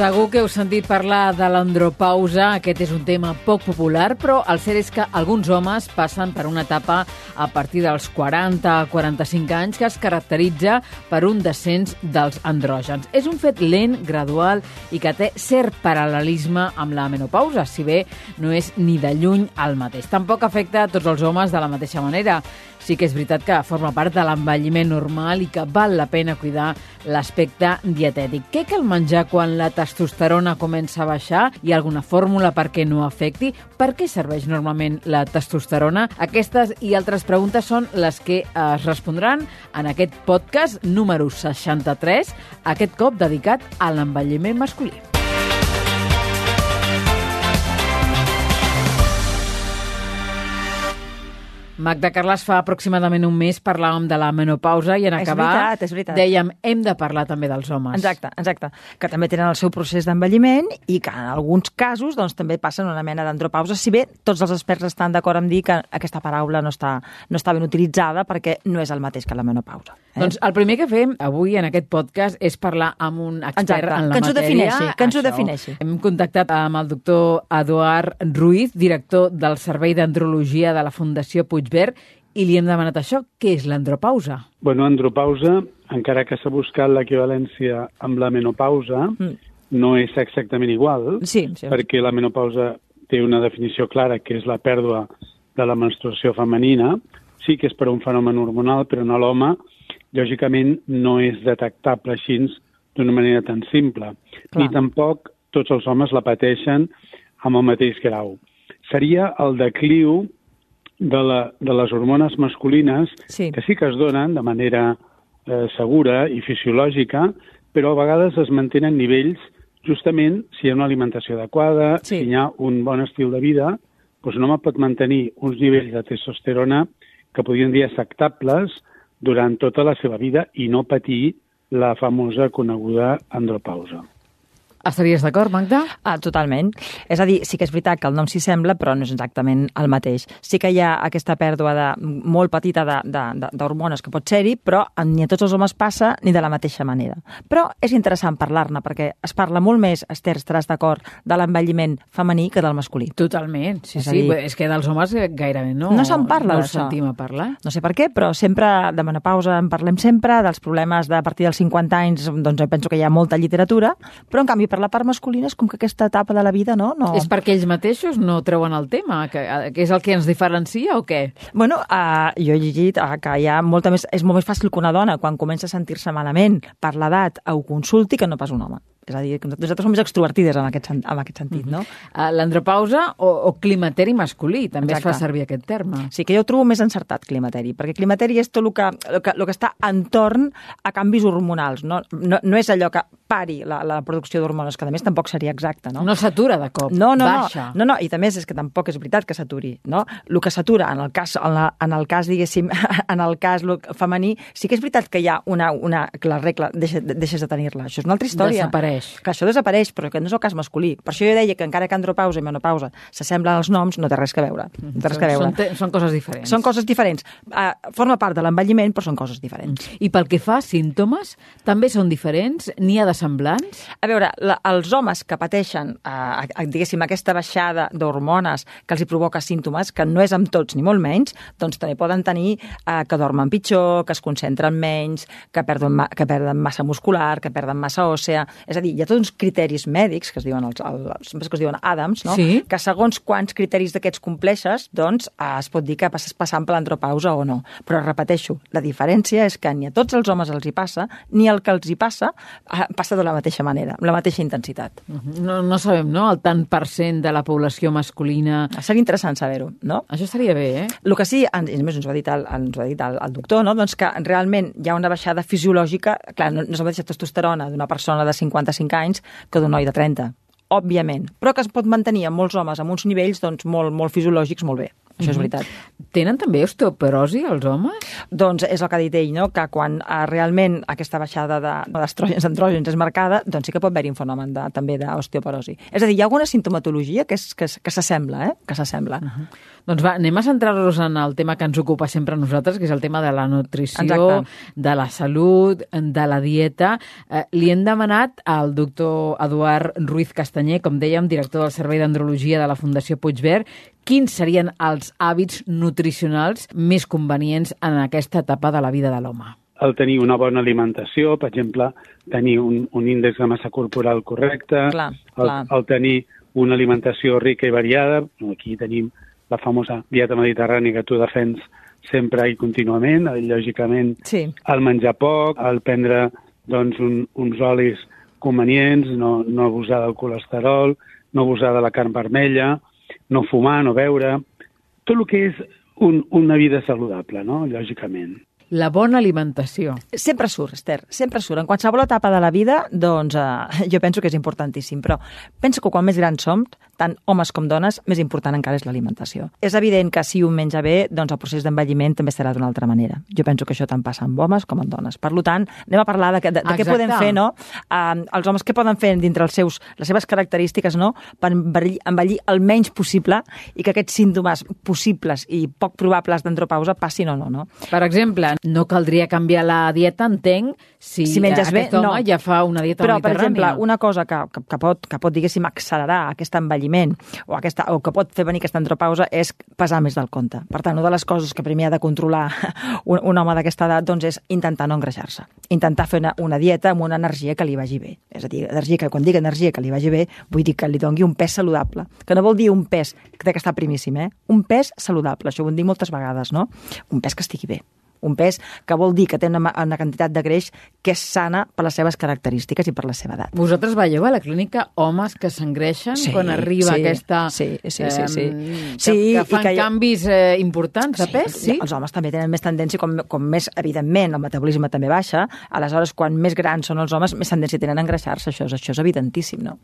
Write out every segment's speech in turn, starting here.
Segur que heu sentit parlar de l'andropausa. Aquest és un tema poc popular, però el cert és que alguns homes passen per una etapa a partir dels 40-45 anys que es caracteritza per un descens dels andrògens. És un fet lent, gradual i que té cert paral·lelisme amb la menopausa, si bé no és ni de lluny el mateix. Tampoc afecta a tots els homes de la mateixa manera. Sí que és veritat que forma part de l'envelliment normal i que val la pena cuidar l'aspecte dietètic. Què cal menjar quan la testosterona comença a baixar? Hi ha alguna fórmula perquè no afecti? Per què serveix normalment la testosterona? Aquestes i altres preguntes són les que es respondran en aquest podcast número 63, aquest cop dedicat a l'envelliment masculí. Magda Carles, fa aproximadament un mes parlàvem de la menopausa i en És acabar veritat, és veritat. dèiem hem de parlar també dels homes. Exacte, exacte. Que també tenen el seu procés d'envelliment i que en alguns casos doncs, també passen una mena d'andropausa, si bé tots els experts estan d'acord en dir que aquesta paraula no està, no està ben utilitzada perquè no és el mateix que la menopausa. Eh? Doncs el primer que fem avui en aquest podcast és parlar amb un expert Exacte, en la que ens ho matèria. defineixi, que ens ho defineixi. Hem contactat amb el doctor Eduard Ruiz, director del Servei d'Andrologia de la Fundació Puigverd, i li hem demanat això, què és l'andropausa? Bueno, andropausa, encara que s'ha buscat l'equivalència amb la menopausa, Mm. no és exactament igual, Sí, sí. perquè la menopausa té una definició clara, que és la pèrdua de la menstruació femenina. Sí que és per un fenomen hormonal, però en l'home, lògicament, no és detectable així d'una manera tan simple. Clar. Ni tampoc tots els homes la pateixen amb el mateix grau. Seria el decliu de, la, de les hormones masculines Sí. que sí que es donen de manera eh, segura i fisiològica, però a vegades es mantenen nivells justament si hi ha una alimentació adequada, Sí. si hi ha un bon estil de vida, doncs un home pot mantenir uns nivells de testosterona que podrien dir acceptables durant tota la seva vida i no patir la famosa coneguda andropausa. Estaries d'acord, Magda? Ah, totalment. És a dir, sí que és veritat que el nom s'hi sembla, però no és exactament el mateix. Sí que hi ha aquesta pèrdua de, molt petita d'hormones que pot ser-hi, però ni a tots els homes passa ni de la mateixa manera. Però és interessant parlar-ne, perquè es parla molt més, Esther, estaràs d'acord, de l'envelliment femení que del masculí. Totalment, sí, És sí. dir- És que dels homes eh, gairebé no. No se'n parla, no d'això. sentim a parlar. No sé per què, però sempre de menopausa en parlem sempre, dels problemes de a partir dels 50 anys, doncs penso que hi ha molta literatura, però en canvi per la part masculina és com que aquesta etapa de la vida no... no... És perquè ells mateixos no treuen el tema, que, eh, que és el que ens diferencia o què? Bueno, uh, jo he llegit uh, que hi ha molta més... És molt més fàcil que una dona, quan comença a sentir-se malament per l'edat, ho consulti que no pas un home. És a dir, que nosaltres som més extrovertides en aquest, en aquest sentit, no? Uh, L'andropausa o, o climateri masculí, també es Exacte. fa servir aquest terme. Sí, que jo trobo més encertat, climateri, perquè climateri és tot el que, el que, el que està entorn a canvis hormonals, no, no, no és allò que pari la, la producció d'hormones, que a més tampoc seria exacte, no? No s'atura de cop, No, no, baixa. no, no, no, i també és que tampoc és veritat que s'aturi, no? El que s'atura en el cas, en, la, en el cas, diguéssim, en el cas lo- femení, sí que és veritat que hi ha una, una que la regla deixa, deixes de tenir-la. Això és una altra història. Desapareix. Que això desapareix, però que no és el cas masculí. Per això jo deia que encara que andropausa i menopausa s'assemblen els noms, no té res que veure. No té res que veure. Són, te- són coses diferents. Són coses diferents. Uh, forma part de l'envelliment, però són coses diferents. I pel que fa a símptomes, també són diferents? N'hi ha de semblants? A veure, la, els homes que pateixen, eh, diguéssim, aquesta baixada d'hormones que els hi provoca símptomes, que no és amb tots ni molt menys, doncs també poden tenir eh, que dormen pitjor, que es concentren menys, que perden, ma que perden massa muscular, que perden massa òssea... És a dir, hi ha tots uns criteris mèdics, que es diuen, els, els, els que es diuen Adams, no? Sí. que segons quants criteris d'aquests compleixes, doncs eh, es pot dir que passes passant per l'andropausa o no. Però repeteixo, la diferència és que ni a tots els homes els hi passa, ni el que els hi passa eh, passa de la mateixa manera, amb la mateixa intensitat. No, no sabem, no?, el tant per cent de la població masculina... Seria interessant saber-ho, no? Això estaria bé, eh? El que sí, i a més ens ho ha dit el, ens ho ha dit el, el doctor, no? doncs que realment hi ha una baixada fisiològica, clar, no, no és la mateixa testosterona d'una persona de 55 anys que d'un noi de 30, òbviament, però que es pot mantenir en molts homes amb uns nivells doncs, molt, molt fisiològics molt bé. Això és veritat. Tenen també osteoporosi els homes? Doncs és el que ha dit ell, no? que quan eh, realment aquesta baixada de- d'estrògens andrògens és marcada, doncs sí que pot haver-hi un fenomen de, també d'osteoporosi. És a dir, hi ha alguna sintomatologia que, és, que, que s'assembla, eh? que s'assembla. Uh -huh. Doncs va, anem a centrar-nos en el tema que ens ocupa sempre a nosaltres, que és el tema de la nutrició, Exacte. de la salut, de la dieta. Eh, li hem demanat al doctor Eduard Ruiz Castanyer, com dèiem, director del Servei d'Andrologia de la Fundació Puigverd, quins serien els hàbits nutricionals més convenients en aquesta etapa de la vida de l'home. el tenir una bona alimentació, per exemple, tenir un, un índex de massa corporal correcte, Clar, el, clar. el tenir una alimentació rica i variada. Aquí tenim la famosa dieta mediterrània que tu defens sempre i contínuament, eh, lògicament Sí. el menjar poc, el prendre doncs, un, uns olis convenients, no, no abusar del colesterol, no abusar de la carn vermella, no fumar, no beure, tot el que és un, una vida saludable, no? lògicament. La bona alimentació. Sempre surt, Esther, sempre surt. En qualsevol etapa de la vida, doncs, eh, jo penso que és importantíssim, però penso que quan més grans som, tant homes com dones, més important encara és l'alimentació. És evident que si un menja bé, doncs el procés d'envelliment també serà d'una altra manera. Jo penso que això tant passa amb homes com amb dones. Per tant, anem a parlar de, de, de què podem fer, no? Uh, els homes què poden fer dintre els seus, les seves característiques, no?, per envellir, envellir el menys possible i que aquests símptomes possibles i poc probables d'andropausa passin o no, no? Per exemple, no caldria canviar la dieta, entenc, si, Si menges bé, home no. ja fa una dieta Però, per mediterrània. exemple, una cosa que, que, que, pot, que pot, diguéssim, accelerar aquest envelliment o, aquesta, o que pot fer venir aquesta andropausa és pesar més del compte. Per tant, una de les coses que primer ha de controlar un, un home d'aquesta edat doncs, és intentar no engreixar-se. Intentar fer una, una dieta amb una energia que li vagi bé. És a dir, energia que, quan dic energia que li vagi bé, vull dir que li dongui un pes saludable. Que no vol dir un pes que estar primíssim, eh? Un pes saludable, això ho hem dit moltes vegades, no? Un pes que estigui bé un pes que vol dir que té una, una quantitat de greix que és sana per les seves característiques i per la seva edat. Vosaltres veieu a la clínica homes que s'engreixen Sí, quan arriba sí, aquesta... sí, sí, sí, sí. em, que, Sí, que fan que canvis eh, importants de pes, sí? Els homes també tenen més tendència, com, com més, evidentment, el metabolisme també baixa, aleshores, quan més grans són els homes, més tendència tenen a engreixar-se, això, és, això és evidentíssim, no?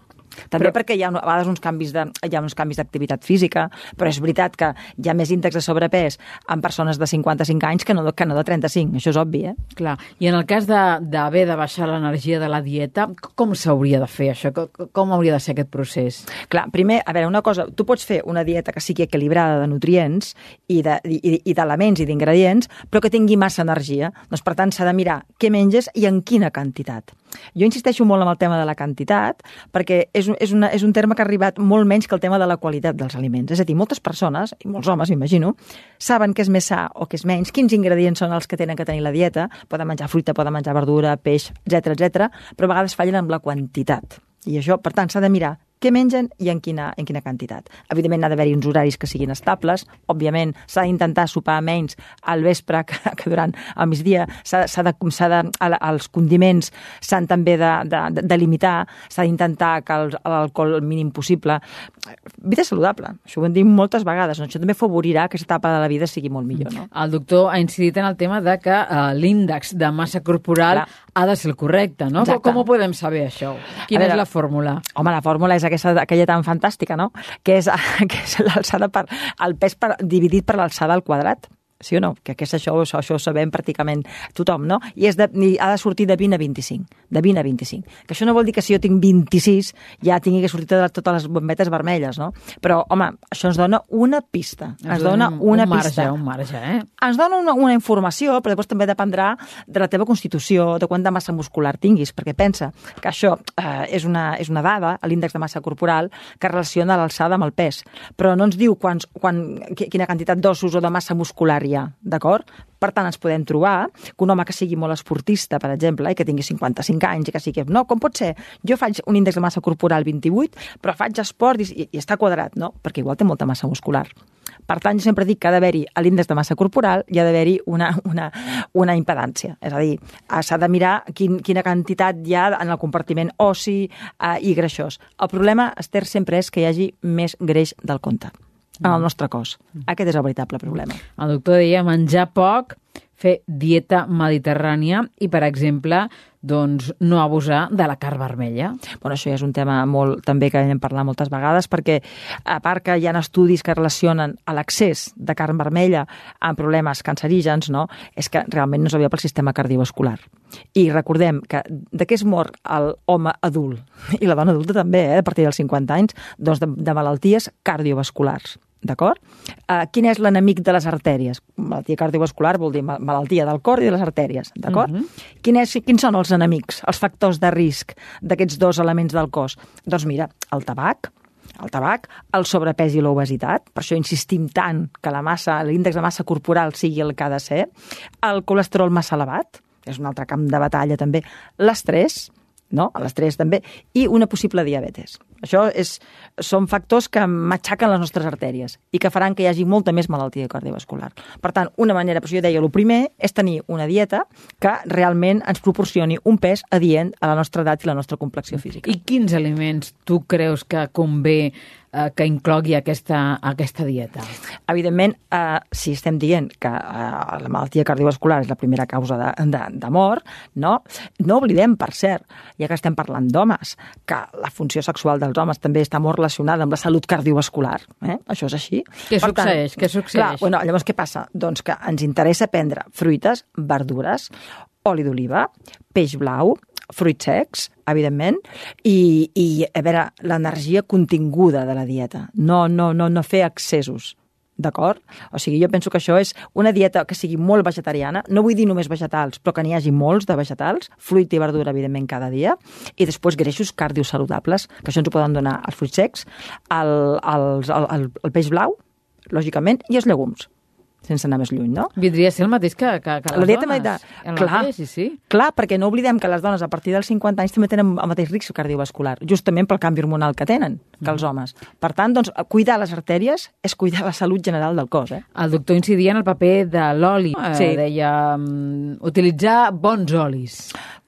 També Però- perquè hi ha a vegades uns canvis de, hi ha uns canvis d'activitat física, però és veritat que hi ha més índex de sobrepès en persones de 55 anys que no, que no de 35, això és obvi, eh? Clar. I en el cas de- d'haver de, de baixar l'energia de la dieta, com s'hauria de fer això? Com, com hauria de ser aquest procés? Clar, primer, a veure, una cosa, tu pots fer una dieta que sigui equilibrada de nutrients i de- i- i d'elements i d'ingredients, però que tingui massa energia. Doncs, per tant, s'ha de mirar què menges i en quina quantitat. Jo insisteixo molt en el tema de la quantitat, perquè és, és, una, és un terme que ha arribat molt menys que el tema de la qualitat dels aliments. És a dir, moltes persones, i molts homes, m'imagino, saben què és més sa o què és menys, quins ingredients són els que tenen que tenir la dieta, poden menjar fruita, poden menjar verdura, peix, etc etc, però a vegades fallen amb la quantitat. I això, per tant, s'ha de mirar què mengen i en quina, en quina quantitat. Evidentment, ha d'haver-hi uns horaris que siguin estables. Òbviament, s'ha d'intentar sopar menys al vespre que, que durant el migdia. S'ha de, de, el- els condiments s'han també de, de, de, limitar. S'ha d'intentar que l'alcohol el mínim possible. Vida saludable. Això ho hem dit moltes vegades. No? Això també favorirà que aquesta etapa de la vida sigui molt millor. No? El doctor ha incidit en el tema de que eh, l'índex de massa corporal Clar. ha de ser el correcte, no? Exacte. Com ho podem saber, això? Quina veure, és la fórmula? Home, la fórmula és aquesta, aquella tan fantàstica, no? Que és, que és l'alçada per... el pes per, dividit per l'alçada al quadrat. Sí o no? Que, que és això, això, això ho sabem pràcticament tothom, no? I és de, i ha de sortir de 20 a 25. De 20 a 25. Que això no vol dir que si jo tinc 26 ja tingui que sortir de totes les bombetes vermelles, no? Però, home, això ens dona una pista. Ens dona un, una un marge, pista Un marge, eh? ens dona una, una informació, però després també dependrà de la teva constitució, de quanta massa muscular tinguis, perquè pensa que això eh, és, una, és una dada, l'índex de massa corporal, que relaciona l'alçada amb el pes, però no ens diu quants, quan, qui- quina quantitat d'ossos o de massa muscular ha, d'acord? Per tant, ens podem trobar que un home que sigui molt esportista, per exemple, i que tingui 55 anys i que sigui... No, com pot ser? Jo faig un índex de massa corporal 28, però faig esport i, i, està quadrat, no? Perquè igual té molta massa muscular. Per tant, jo sempre dic que ha d'haver-hi l'índex de massa corporal i ha d'haver-hi una, una, una impedància. És a dir, eh, s'ha de mirar quin, quina quantitat hi ha en el compartiment ossi eh, i greixós. El problema, Esther, sempre és que hi hagi més greix del compte en el nostre cos. Aquest és el veritable problema. El doctor deia menjar poc, fer dieta mediterrània i, per exemple, doncs, no abusar de la carn vermella. Bueno, això ja és un tema molt, també que hem parlat moltes vegades, perquè a part que hi ha estudis que relacionen a l'accés de carn vermella amb problemes cancerígens, no? és que realment no és pel sistema cardiovascular. I recordem que de què es mor l'home adult, i la dona adulta també, eh, a partir dels 50 anys, doncs de, de malalties cardiovasculars. D'acord? Uh, quin és l'enemic de les artèries? Malaltia cardiovascular vol dir malaltia del cor i de les artèries, d'acord? Uh -huh. Quin és, quins són els enemics, els factors de risc d'aquests dos elements del cos? Doncs mira, el tabac, el tabac, el sobrepès i l'obesitat, per això insistim tant que la massa, l'índex de massa corporal sigui el que ha de ser, el colesterol massa elevat, és un altre camp de batalla també, l'estrès, no? l'estrès també, i una possible diabetes. Això és, són factors que matxaquen les nostres artèries i que faran que hi hagi molta més malaltia cardiovascular. Per tant, una manera, però jo deia, el primer és tenir una dieta que realment ens proporcioni un pes adient a la nostra edat i la nostra complexió física. I quins aliments tu creus que convé eh, que inclogui aquesta, aquesta dieta? Evidentment, eh, si estem dient que eh, la malaltia cardiovascular és la primera causa de, de, de mort, no? no oblidem, per cert, ja que estem parlant d'homes, que la funció sexual dels homes també està molt relacionada amb la salut cardiovascular. Eh? Això és així. Què per succeeix? Tant, què succeeix? Clar, bueno, llavors què passa? Doncs que ens interessa prendre fruites, verdures, oli d'oliva, peix blau, fruits secs, evidentment, i, i a veure, l'energia continguda de la dieta. No, no, no, no fer excessos. D'acord? O sigui, jo penso que això és una dieta que sigui molt vegetariana, no vull dir només vegetals, però que n'hi hagi molts de vegetals, fruit i verdura, evidentment, cada dia, i després greixos cardiosaludables, que això ens ho poden donar els fruits secs, el, el, el, el, el peix blau, lògicament, i els llegums sense anar més lluny, no? Vindria a ser el mateix que, que, que les la dieta dones. Medita... Clar, mateix, sí, sí. clar, perquè no oblidem que les dones a partir dels 50 anys també tenen el mateix risc cardiovascular, justament pel canvi hormonal que tenen que els mm. homes. Per tant, doncs, cuidar les artèries és cuidar la salut general del cos. Eh? El doctor incidia en el paper de l'oli. Sí. Eh, deia um, utilitzar bons olis.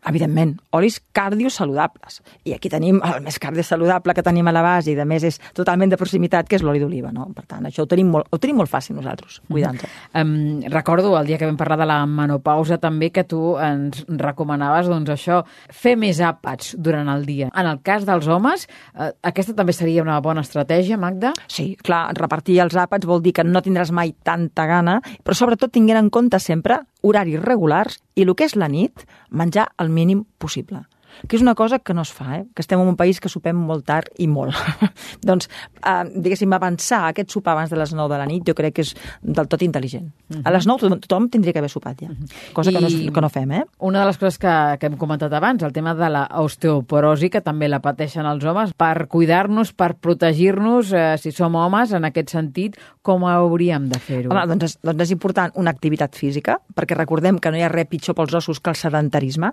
Evidentment, olis cardiosaludables. I aquí tenim el més cardiosaludable que tenim a la base i, de més, és totalment de proximitat, que és l'oli d'oliva. No? Per tant, això ho tenim molt, ho tenim molt fàcil nosaltres, mhm. cuidant-ho. Um, recordo el dia que vam parlar de la menopausa també que tu ens recomanaves doncs, això, fer més àpats durant el dia. En el cas dels homes, eh, aquesta també seria una bona estratègia, Magda? Sí, clar, repartir els àpats vol dir que no tindràs mai tanta gana, però sobretot tinguent en compte sempre horaris regulars i el que és la nit, menjar el mínim possible que és una cosa que no es fa, eh? que estem en un país que sopem molt tard i molt. doncs, eh, diguéssim, avançar aquest sopar abans de les 9 de la nit jo crec que és del tot intel·ligent. Uh -huh. A les 9 tothom, tothom tindria que haver sopat ja, -huh. cosa I que no, que no fem. Eh? Una de les coses que, que hem comentat abans, el tema de la osteoporosi, que també la pateixen els homes, per cuidar-nos, per protegir-nos, eh, si som homes, en aquest sentit, com hauríem de fer-ho? Home, doncs, és, doncs és important una activitat física, perquè recordem que no hi ha res pitjor pels ossos que el sedentarisme,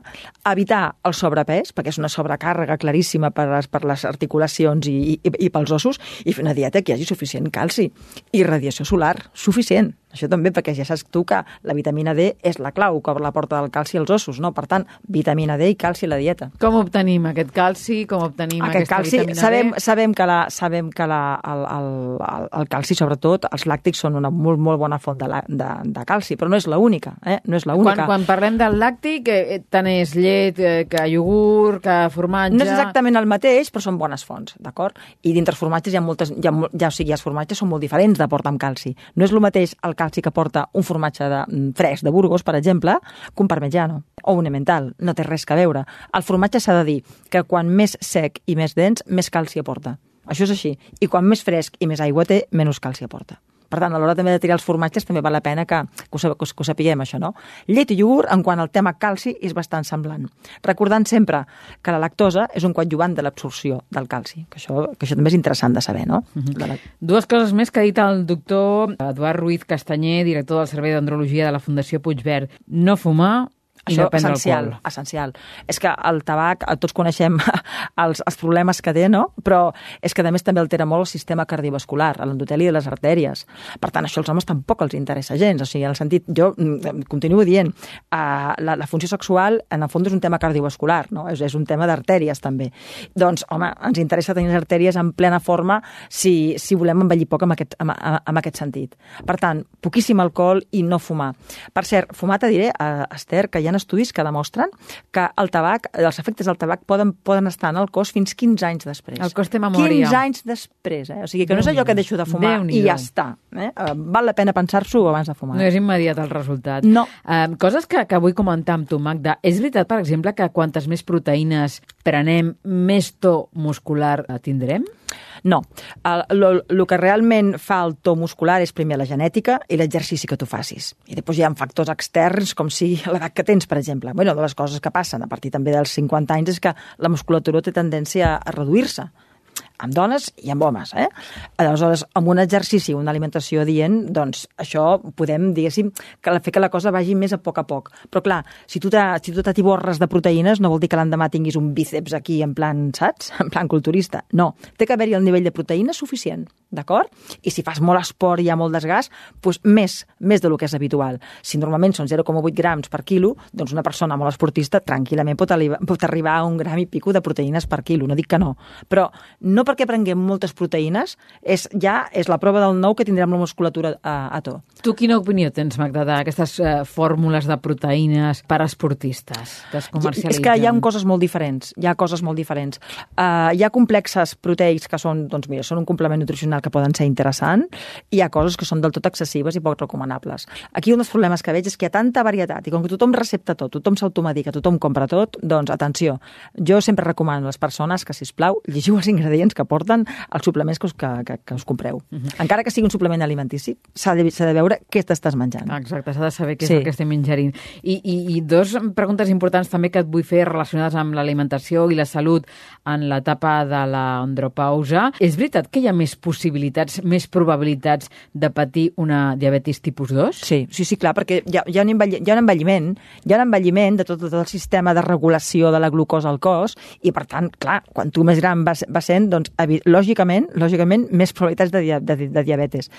evitar el sobrepès perquè és una sobrecàrrega claríssima per les, per les articulacions i, i, i pels ossos, i fer una dieta que hi hagi suficient calci i radiació solar suficient. Això també perquè ja saps tu que la vitamina D és la clau que obre la porta del calci als ossos, no? Per tant, vitamina D i calci a la dieta. Com obtenim aquest calci? Com obtenim aquest aquesta calci, vitamina sabem, D? Sabem que, la, sabem que la, el, el, el, el calci, sobretot, els làctics són una molt, molt bona font de, la, de, de calci, però no és l'única, eh? No és l'única. Quan, quan parlem del làctic, eh, tant és llet, eh, que iogurt, que formatge... No és exactament el mateix, però són bones fonts, d'acord? I dintre els formatges hi ha moltes... Hi ha, ja, o sigui, els formatges són molt diferents d'aport amb calci. No és el mateix el calci que porta un formatge de, mm, fresc de Burgos, per exemple, que un parmigiano o un emmental. No té res a veure. El formatge s'ha de dir que quan més sec i més dens, més calci aporta. Això és així. I quan més fresc i més aigua té, menys calci aporta. Per tant, a l'hora també de triar els formatges també val la pena que, que, ho, que, ho sapiguem, això, no? Llet i iogurt, en quant al tema calci, és bastant semblant. Recordant sempre que la lactosa és un coadjuvant de l'absorció del calci, que això, que això també és interessant de saber, no? Uh -huh. la... Dues coses més que ha dit el doctor Eduard Ruiz Castanyer, director del Servei d'Andrologia de la Fundació Puigverd. No fumar, això és essencial, essencial. És que el tabac, tots coneixem els, els problemes que té, no? Però és que a més també altera molt el sistema cardiovascular, l'endoteli i les artèries. Per tant, això als homes tampoc els interessa gens. O sigui, en el sentit, jo mm, continuo dient, uh, la, la funció sexual en el fons és un tema cardiovascular, no? És, és un tema d'artèries també. Doncs, home, ens interessa tenir les artèries en plena forma si, si volem envellir poc en aquest, en, en aquest sentit. Per tant, poquíssim alcohol i no fumar. Per cert, fumar te diré, uh, Esther, que hi ha ha estudis que demostren que el tabac, els efectes del tabac poden, poden estar en el cos fins 15 anys després. El cos té memòria. 15 anys després, eh? O sigui, que no és allò que deixo de fumar i ja està. Eh? Uh, val la pena pensar-s'ho abans de fumar. No és immediat el resultat. No. Uh, coses que, que vull comentar amb tu, Magda. És veritat, per exemple, que quantes més proteïnes prenem, més to muscular tindrem? No. El que realment fa el to muscular és primer la genètica i l'exercici que tu facis. I després hi ha factors externs, com si l'edat que tens, per exemple. Bueno, de les coses que passen a partir també dels 50 anys és que la musculatura té tendència a reduir-se amb dones i amb homes. Eh? Aleshores, amb un exercici, una alimentació adient, doncs això podem, diguéssim, que fer que la cosa vagi més a poc a poc. Però clar, si tu t'atiborres de proteïnes, no vol dir que l'endemà tinguis un bíceps aquí en plan, saps? En plan culturista. No, té que haver-hi el nivell de proteïna suficient d'acord? I si fas molt esport i hi ha molt desgast, doncs més, més del que és habitual. Si normalment són 0,8 grams per quilo, doncs una persona molt esportista tranquil·lament pot, arribar, pot arribar a un gram i pico de proteïnes per quilo, no dic que no. Però no perquè prenguem moltes proteïnes, és, ja és la prova del nou que tindrem la musculatura a, a to. Tu quina opinió tens, Magda, d'aquestes uh, fórmules de proteïnes per esportistes que es comercialitzen? És que hi ha coses molt diferents, hi ha coses molt diferents. Uh, hi ha complexes proteics que són, doncs mira, són un complement nutricional que poden ser interessants, i hi ha coses que són del tot excessives i poc recomanables. Aquí un dels problemes que veig és que hi ha tanta varietat, i com que tothom recepta tot, tothom s'automedica, tothom compra tot, doncs atenció, jo sempre recomano a les persones que, si plau llegiu els ingredients que porten els suplements que us, que, que, que us compreu. Uh mhm. -huh. Encara que sigui un suplement alimentici, s'ha de, de veure què t'estàs menjant. Exacte, s'ha de saber què sí. és el que estem menjarint. I, i, I dos preguntes importants també que et vull fer relacionades amb l'alimentació i la salut en l'etapa de l'andropausa. És veritat que hi ha més possibilitats possibilitats, més probabilitats de patir una diabetis tipus 2? Sí, sí, sí clar, perquè hi ha, hi ha, un, envelli, hi ha un envelliment, hi ha un envelliment de tot, tot el sistema de regulació de la glucosa al cos i, per tant, clar, quan tu més gran vas, vas sent, doncs, lògicament, lògicament, més probabilitats de, de, de, de diabetes.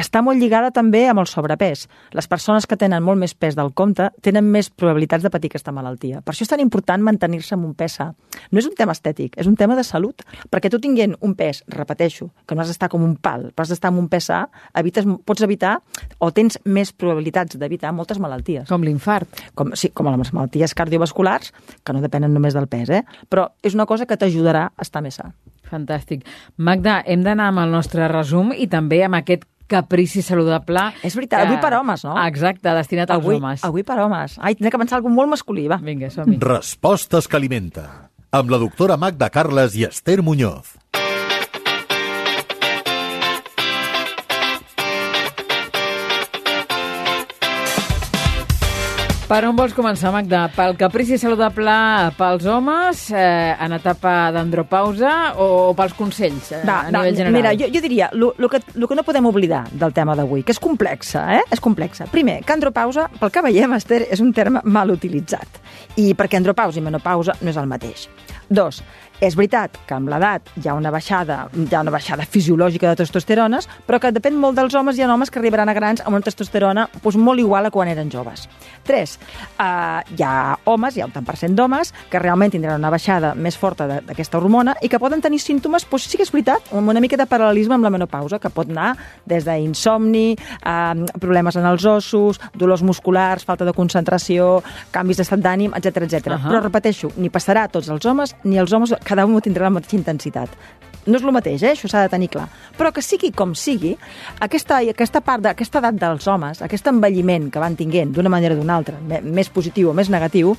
Està molt lligada també amb el sobrepès. Les persones que tenen molt més pes del compte tenen més probabilitats de patir aquesta malaltia. Per això és tan important mantenir-se amb un pes sa. No és un tema estètic, és un tema de salut, perquè tu tinguent un pes, repeteixo, que no has d'estar com un pal, però has d'estar amb un PSA, evites, pots evitar o tens més probabilitats d'evitar moltes malalties. Com l'infart. Com, sí, com les malalties cardiovasculars, que no depenen només del pes, eh? però és una cosa que t'ajudarà a estar més sa. Fantàstic. Magda, hem d'anar amb el nostre resum i també amb aquest caprici saludable. És veritat, que... avui per homes, no? Exacte, destinat als avui, homes. Avui per homes. Ai, tindré que pensar alguna molt masculí, va. Vinga, som-hi. Respostes que alimenta. Amb la doctora Magda Carles i Esther Muñoz. Per on vols començar, Magda? Pel caprici saludable pels homes, eh, en etapa d'andropausa, o, o pels consells eh, da, a da, nivell general? Mira, jo, jo diria, el que, lo que no podem oblidar del tema d'avui, que és complexa, eh? És complexa. Primer, que andropausa, pel que veiem, Esther, és un terme mal utilitzat. I perquè andropausa i menopausa no és el mateix. Dos, és veritat que amb l'edat hi ha una baixada, hi ha una baixada fisiològica de testosterones, però que depèn molt dels homes. Hi ha homes que arribaran a grans amb una testosterona doncs, molt igual a quan eren joves. Tres, eh, hi ha homes, hi ha un tant per cent d'homes, que realment tindran una baixada més forta d'aquesta hormona i que poden tenir símptomes, doncs sí que és veritat, amb una mica de paral·lelisme amb la menopausa, que pot anar des d'insomni, eh, problemes en els ossos, dolors musculars, falta de concentració, canvis d'estat d'ànim, etc etc. Uh -huh. Però repeteixo, ni passarà a tots els homes, ni els homes cada un ho tindrà la mateixa intensitat. No és el mateix, eh? això s'ha de tenir clar. Però que sigui com sigui, aquesta, aquesta part d'aquesta edat dels homes, aquest envelliment que van tinguent d'una manera o d'una altra, més positiu o més negatiu,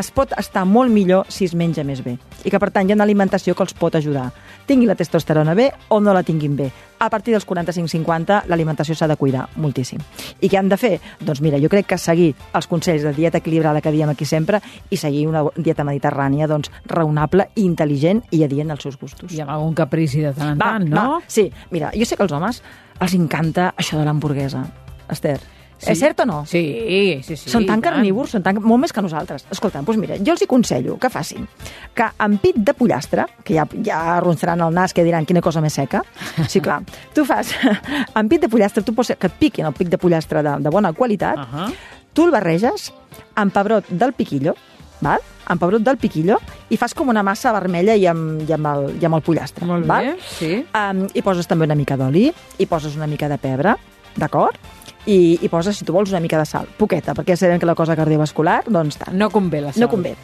es pot estar molt millor si es menja més bé. I que, per tant, hi ha una alimentació que els pot ajudar. Tingui la testosterona bé o no la tinguin bé. A partir dels 45-50 l'alimentació s'ha de cuidar moltíssim. I què han de fer? Doncs mira, jo crec que seguir els consells de dieta equilibrada que diem aquí sempre i seguir una dieta mediterrània doncs, raonable, intel·ligent i adient als seus gustos. I amb algun caprici de tant en va, tant, no? Va. Sí, mira, jo sé que als homes els encanta això de l'hamburguesa. Esther, Sí. És cert o no? Sí, sí, sí. Són tan carnívors, són tan, molt més que nosaltres. Escolta, doncs mira, jo els hi aconsello que facin que amb pit de pollastre, que ja, ja ronzaran el nas, que diran quina cosa més seca, sí, clar, tu fas amb pit de pollastre, tu pots que et piquin el pic de pollastre de, de bona qualitat, uh -huh. tu el barreges amb pebrot del piquillo, val? amb pebrot del piquillo i fas com una massa vermella i amb, i amb, el, i amb el pollastre. Molt val? bé, sí. Um, I poses també una mica d'oli, i poses una mica de pebre, d'acord? I, i poses, si tu vols, una mica de sal, poqueta, perquè ja sabem que la cosa cardiovascular, doncs tant. No convé la sal. No convé.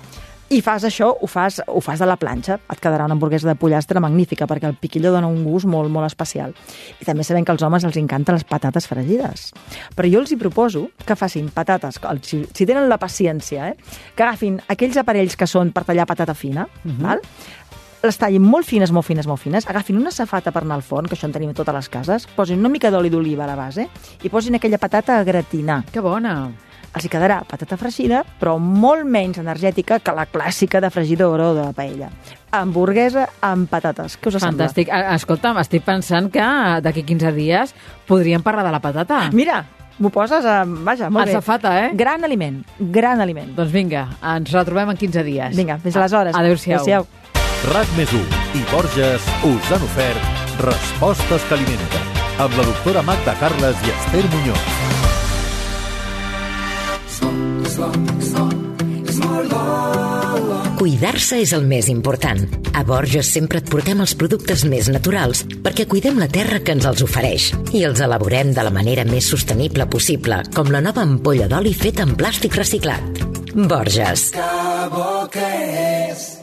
I fas això, ho fas, ho fas de la planxa. Et quedarà una hamburguesa de pollastre magnífica, perquè el piquillo dona un gust molt, molt especial. I també sabem que als homes els encanten les patates fregides. Però jo els hi proposo que facin patates, si, si tenen la paciència, eh, que agafin aquells aparells que són per tallar patata fina, uh -huh. val? Les tallin molt fines, molt fines, molt fines, agafin una safata per anar al forn, que això en tenim a totes les cases, posin una mica d'oli d'oliva a la base i posin aquella patata a gratinar. Que bona! els hi quedarà patata fregida, però molt menys energètica que la clàssica de fregidora o de la paella. Hamburguesa amb patates. Què us Fantàstic. sembla? Escolta'm, estic pensant que d'aquí 15 dies podríem parlar de la patata. Mira, m'ho poses a... Vaja, molt a bé. safata, eh? Gran aliment, gran aliment. Doncs vinga, ens retrobem en 15 dies. Vinga, fins aleshores. Adéu-siau. Adéu-siau. RAC més i Borges us han ofert Respostes que alimenten amb la doctora Magda Carles i Esther Muñoz. Cuidar-se és el més important. A Borges sempre et portem els productes més naturals perquè cuidem la terra que ens els ofereix i els elaborem de la manera més sostenible possible, com la nova ampolla d'oli feta en plàstic reciclat. Borges. Que bo que és